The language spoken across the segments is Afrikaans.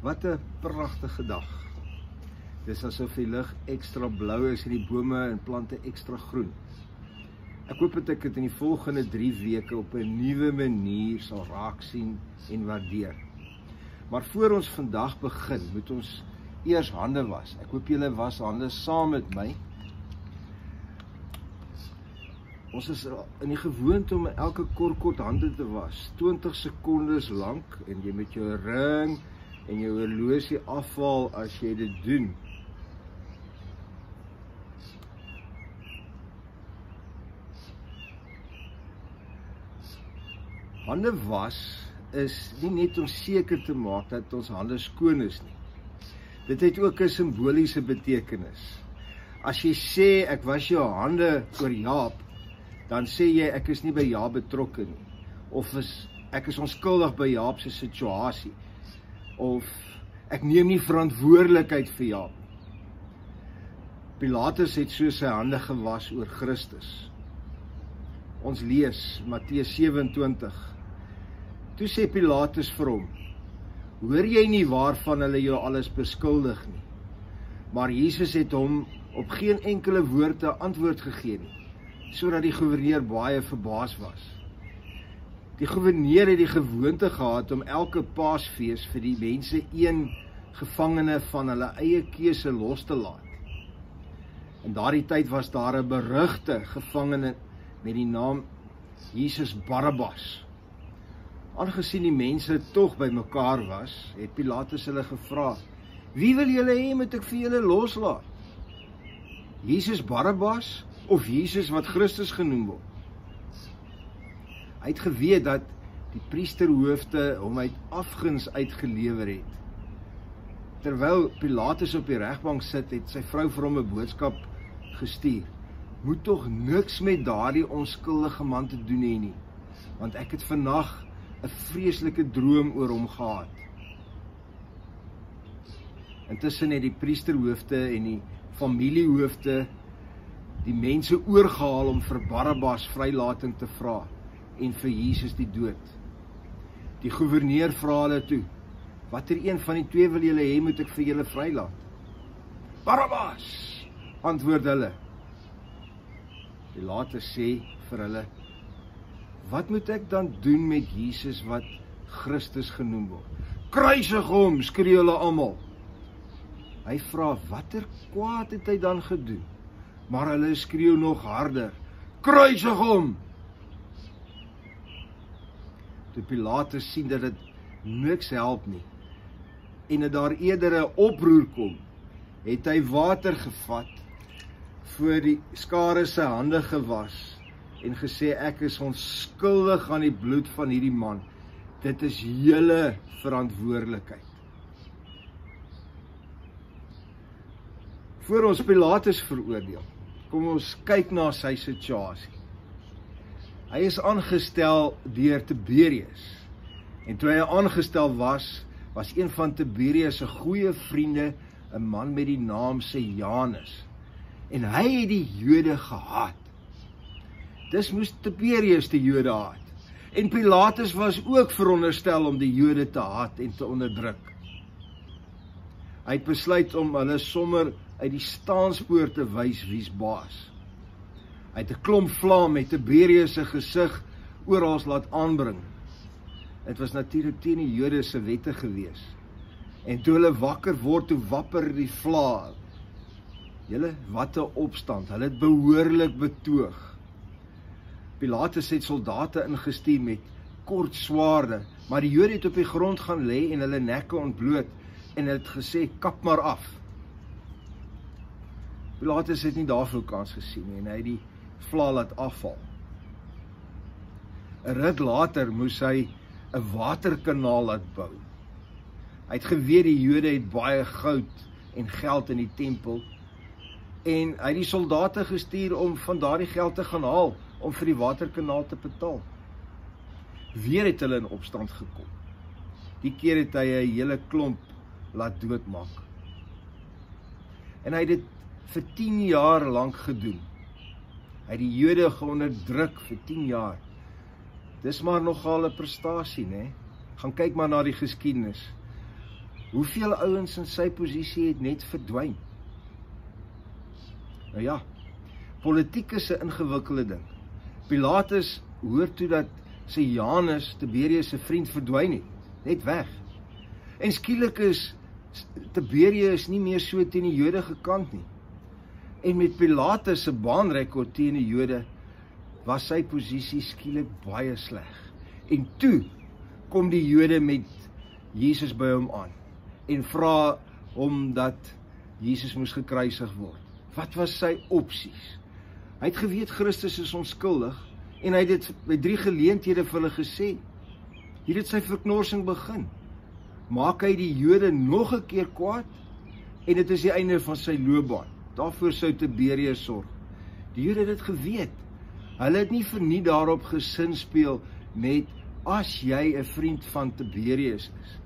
Wat 'n pragtige dag. Dis asof die lug ekstra blou is en die bome en plante ekstra groen. Ek hoop dat ek dit in die volgende 3 weke op 'n nuwe manier sal raak sien en waardeer. Maar voor ons vandag begin, moet ons eers hande was. Ek hoop julle was hande saam met my. Ons is in die gewoonte om elke kort kort hande te was, 20 sekondes lank en jy met jou ring en jou horlosie afval as jy dit doen. Hande was is nie net om seker te maak dat ons hande skoon is nie. Dit het ook 'n simboliese betekenis. As jy sê ek was jou hande oor Jaap, dan sê jy ek is nie by Jaap betrokke nie of is ek is onskuldig by Jaap se situasie of ek neem nie verantwoordelikheid vir Jaap nie. Pilatus het so sy hande gewas oor Christus. Ons lees Matteus 27 Toe sê Pilatus vir hom: "Hoor jy nie waarvan hulle jou alles beskuldig nie?" Maar Jesus het hom op geen enkele woord 'n antwoord gegee nie, sodat die goewerneur baie verbaas was. Die goewerneur het die gewoonte gehad om elke Paasfees vir die mense een gevangene van hulle eie keuse los te laat. In daardie tyd was daar 'n berugte gevangene met die naam Jesus Barabbas. Aangesien die mense tog bymekaar was, het Pilatus hulle gevra: "Wie wil julle hê moet ek vir julle loslaat? Jesus Barabbas of Jesus wat Christus genoem word?" Hy het geweet dat die priesterhoofde hom uit afguns uitgelewer het. Terwyl Pilatus op die regbank sit, het sy vrou vir hom 'n boodskap gestuur: "Moet tog niks met daardie onskuldige man te doen hê nie, want ek het vannag 'n vreeslike droom oor hom gehad. Intussen het die priesterhoofde en die familiehoofde die mense oorgehaal om vir Barabbas vrylating te vra en vir Jesus die dood. Die goewerneur vra hulle toe: "Watter een van die twee wil julle hê moet ek vir julle vrylaat?" "Barabbas," antwoord hulle. Pilatus sê vir hulle: Wat moet ek dan doen met Jesus wat Christus genoem word? Kruisig hom, skree hulle almal. Hy vra watter kwaad het hy dan gedoen? Maar hulle skreeu nog harder: Kruisig hom! Toe Pilatus sien dat dit niks help nie en dat daar eerder 'n oproer kom, het hy water gevat voor die skare se hande gewas en gesê ek is onskuldig aan die bloed van hierdie man. Dit is julle verantwoordelikheid. Voor ons Pilatus veroordeel, kom ons kyk na sy situasie. Hy is aangestel deur Tiberius. En toe hy aangestel was, was een van Tiberius se goeie vriende 'n man met die naam se Janus. En hy het die Jode gehaat. Dis moes Tiberius die Jode haat. En Pilatus was ook veronderstel om die Jode te haat en te onderdruk. Hy het besluit om hulle sommer uit die staanspoor te wys wie's baas. Hy het 'n klomp vlaam met Tiberius se gesig oral laat aanbring. Dit was natuurlik teen die Jode se wette gewees. En toe hulle wakker word, toe wapper die vla. Julle wat 'n opstand. Hulle het behoorlik betoog. Pilatus het soldate ingestuur met kort swaarde, maar die Jode het op die grond gaan lê en hulle nekke ontbloot en het gesê kap maar af. Pilatus het nie daarvoor kans gesien nie en hy het die vla laat afval. 'n Ruk later moes hy 'n waterkanaal laat bou. Hy het geweet die Jode het baie goud en geld in die tempel en hy het die soldate gestuur om van daardie geld te gaan haal om vir die waterkanaal te betaal. Weer het hulle in opstand gekom. Die keer het hy 'n hele klomp laat doodmaak. En hy het dit vir 10 jaar lank gedoen. Hy het die Jode geonderdruk vir 10 jaar. Dis maar nogal 'n prestasie, né? Gaan kyk maar na die geskiedenis. Hoeveel ouens in sy posisie het net verdwyn? Nou ja, politiek is 'n ingewikkelde ding. Pilatus hoor toe dat sy Janus Tiberius se vriend verdwyn het, net weg. En skielik is Tiberius nie meer so teen die Jode gekant nie. En met Pilatus se baanrekord teen die Jode was sy posisie skielik baie sleg. En toe kom die Jode met Jesus by hom aan en vra hom dat Jesus moes gekruisig word. Wat was sy opsies? Hy het geweet Christus is onskuldig en hy het dit by drie geleenthede vir hulle gesê. Hier het sy verknorsing begin. Maak hy die Jode nog 'n keer kwaad en dit is die einde van sy loopbaan. Daarvoor sou Tiberius sorg. Die Jode het dit geweet. Hulle het nie verniet daarop gesin speel met as jy 'n vriend van Tiberius is.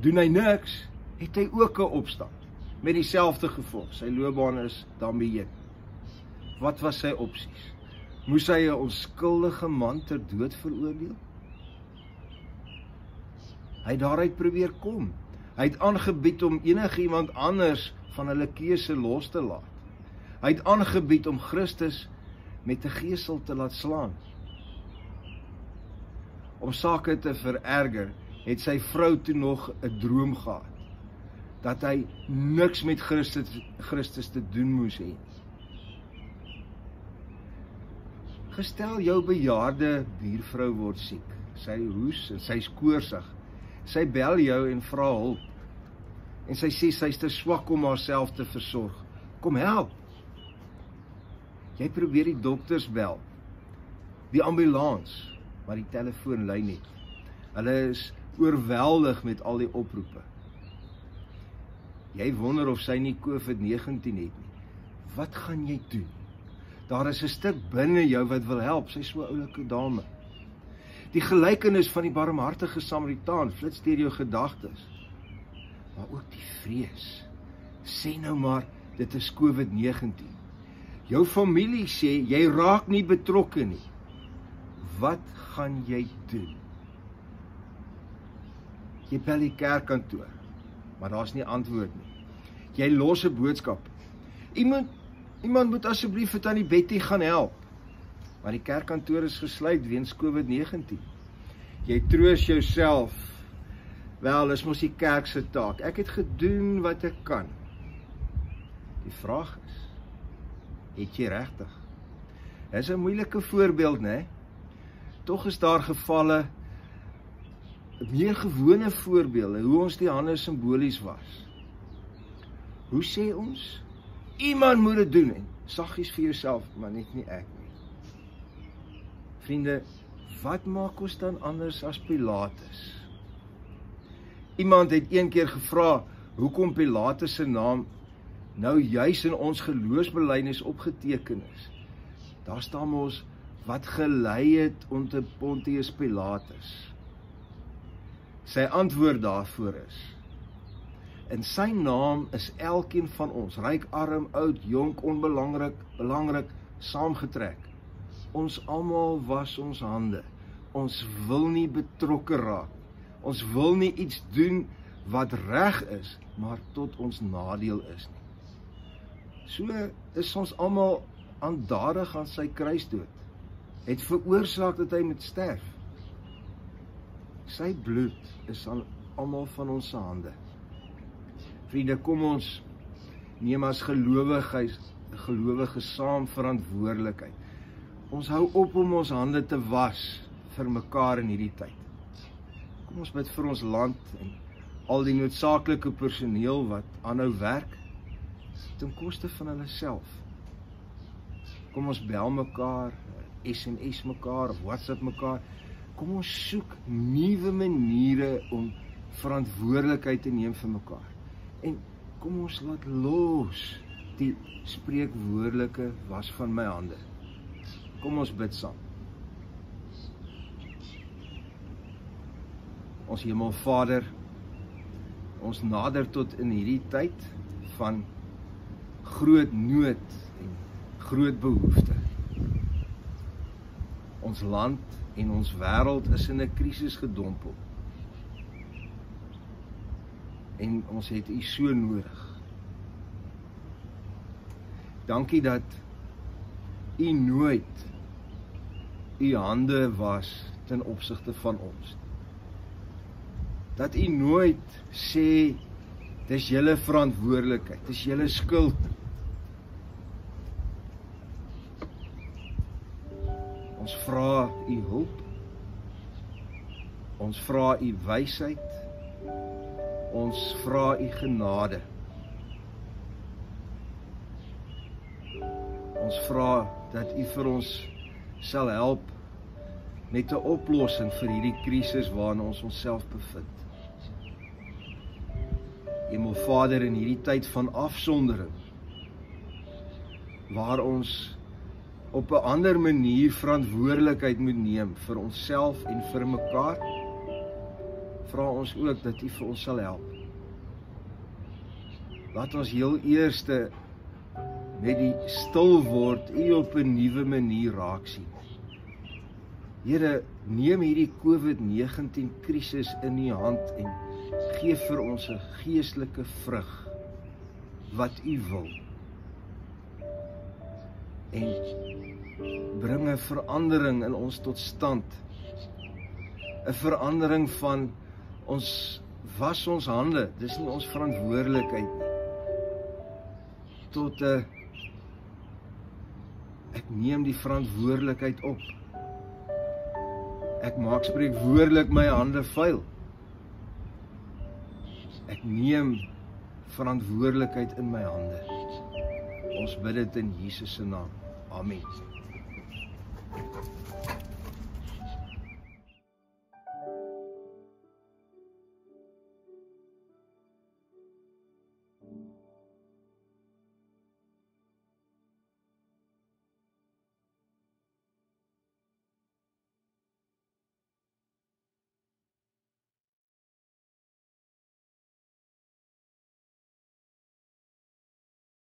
Doen hy niks, het hy ook 'n opstand met dieselfde gevolg. Sy loopbaan is daarmee. Wat was sy opsies? Moes hy 'n onskuldige man ter dood veroordeel? Hy het daaruit probeer kom. Hy het aangebied om enigiemand anders van hulle keuse los te laat. Hy het aangebied om Christus met 'n gesel te laat slaan. Om sake te vererger, het sy vrou toe nog 'n droom gehad dat hy niks met Christus Christus te doen moes hê. Gestel jou bejaarde buurvrou word siek. Sy hoes en sy's koorsig. Sy bel jou en vra hulp. En sy sê sy's te swak om haarself te versorg. Kom help. Jy probeer die dokters bel. Die ambulans, maar die telefoon lui nie. Hulle is oorweldig met al die oproepe. Jy wonder of sy nie COVID-19 het nie. Wat gaan jy doen? Daar is 'n stuk binne jou wat wil help, sy so oulike dame. Die gelykenis van die barmhartige Samaritaan flits deur jou gedagtes. Maar ook die vrees. Sê nou maar dit is COVID-19. Jou familie sê jy raak nie betrokke nie. Wat gaan jy doen? Jy bel die kerkkantoor, maar daar's nie antwoord nie. Jy los 'n boodskap. Iemand iemand moet asseblief vir tannie Betty gaan help. Maar die kerkkantoor is gesluit weens COVID-19. Jy troos jouself. Wel, dis mos die kerk se taak. Ek het gedoen wat ek kan. Die vraag is Het jy regtig? Dis 'n moeilike voorbeeld, né? Tog is daar gevalle meer gewone voorbeelde hoe ons die hande simbolies was. Hoe sê ons? Iemand moet dit doen en saggies vir jouself, maar net nie ek nie. Vriende, wat maak ons dan anders as Pilatus? Iemand het een keer gevra hoekom Pilatus se naam nou juis in ons geloofsbelijdenis opgeteken is. Daar staan mos wat gelei het onder Pontius Pilatus. Sy antwoord daarvoor is: In sy naam is elkeen van ons, ryk, arm, oud, jonk, onbelangrik, belangrik, saamgetrek. Ons almal was ons hande. Ons wil nie betrokke raak. Ons wil nie iets doen wat reg is, maar tot ons nadeel is nie. So is ons almal aandadig aan sy kruisdood. Het veroorsaak dat hy moet sterf. Sy bloed is aan almal van ons se hande. Vriende, kom ons neem as gelowiges gelowiges saam verantwoordelikheid. Ons hou op om ons hande te was vir mekaar in hierdie tyd. Kom ons bid vir ons land en al die noodsaaklike personeel wat aanhou werk ten koste van hulle self. Kom ons bel mekaar, SMS mekaar, WhatsApp mekaar. Kom ons soek nuwe maniere om verantwoordelikheid te neem vir mekaar. En kom ons laat los die spreekwoordelike was van my hande. Kom ons bid saam. Ons Hemelvader, ons nader tot in hierdie tyd van groot nood en groot behoefte. Ons land en ons wêreld is in 'n krisis gedompel. En ons het U so nodig. Dankie dat U nooit U hande was ten opsigte van ons. Dat U nooit sê dis julle verantwoordelikheid, dis julle skuld. Ons vra U hulp. Ons vra U wysheid. Ons vra U genade. Ons vra dat U vir ons sal help met 'n oplossing vir hierdie krisis waarin ons onsself bevind. Hemel Vader in hierdie tyd van afsondering waar ons op 'n ander manier verantwoordelikheid moet neem vir onsself en vir mekaar vra ons ook dat U vir ons sal help. Laat ons heel eerste met die stil word U op 'n nuwe manier raak sien. Here, neem hierdie COVID-19 krisis in U hand en gee vir ons 'n geestelike vrug wat U wil. En bring 'n verandering in ons tot stand. 'n Verandering van ons was ons hande, dis nie ons verantwoordelikheid nie. Tot 'n Ek neem die verantwoordelikheid op. Ek maak spreek woordelik my hande vuil. Ek neem verantwoordelikheid in my hande. Ons bid dit in Jesus se naam. Amen.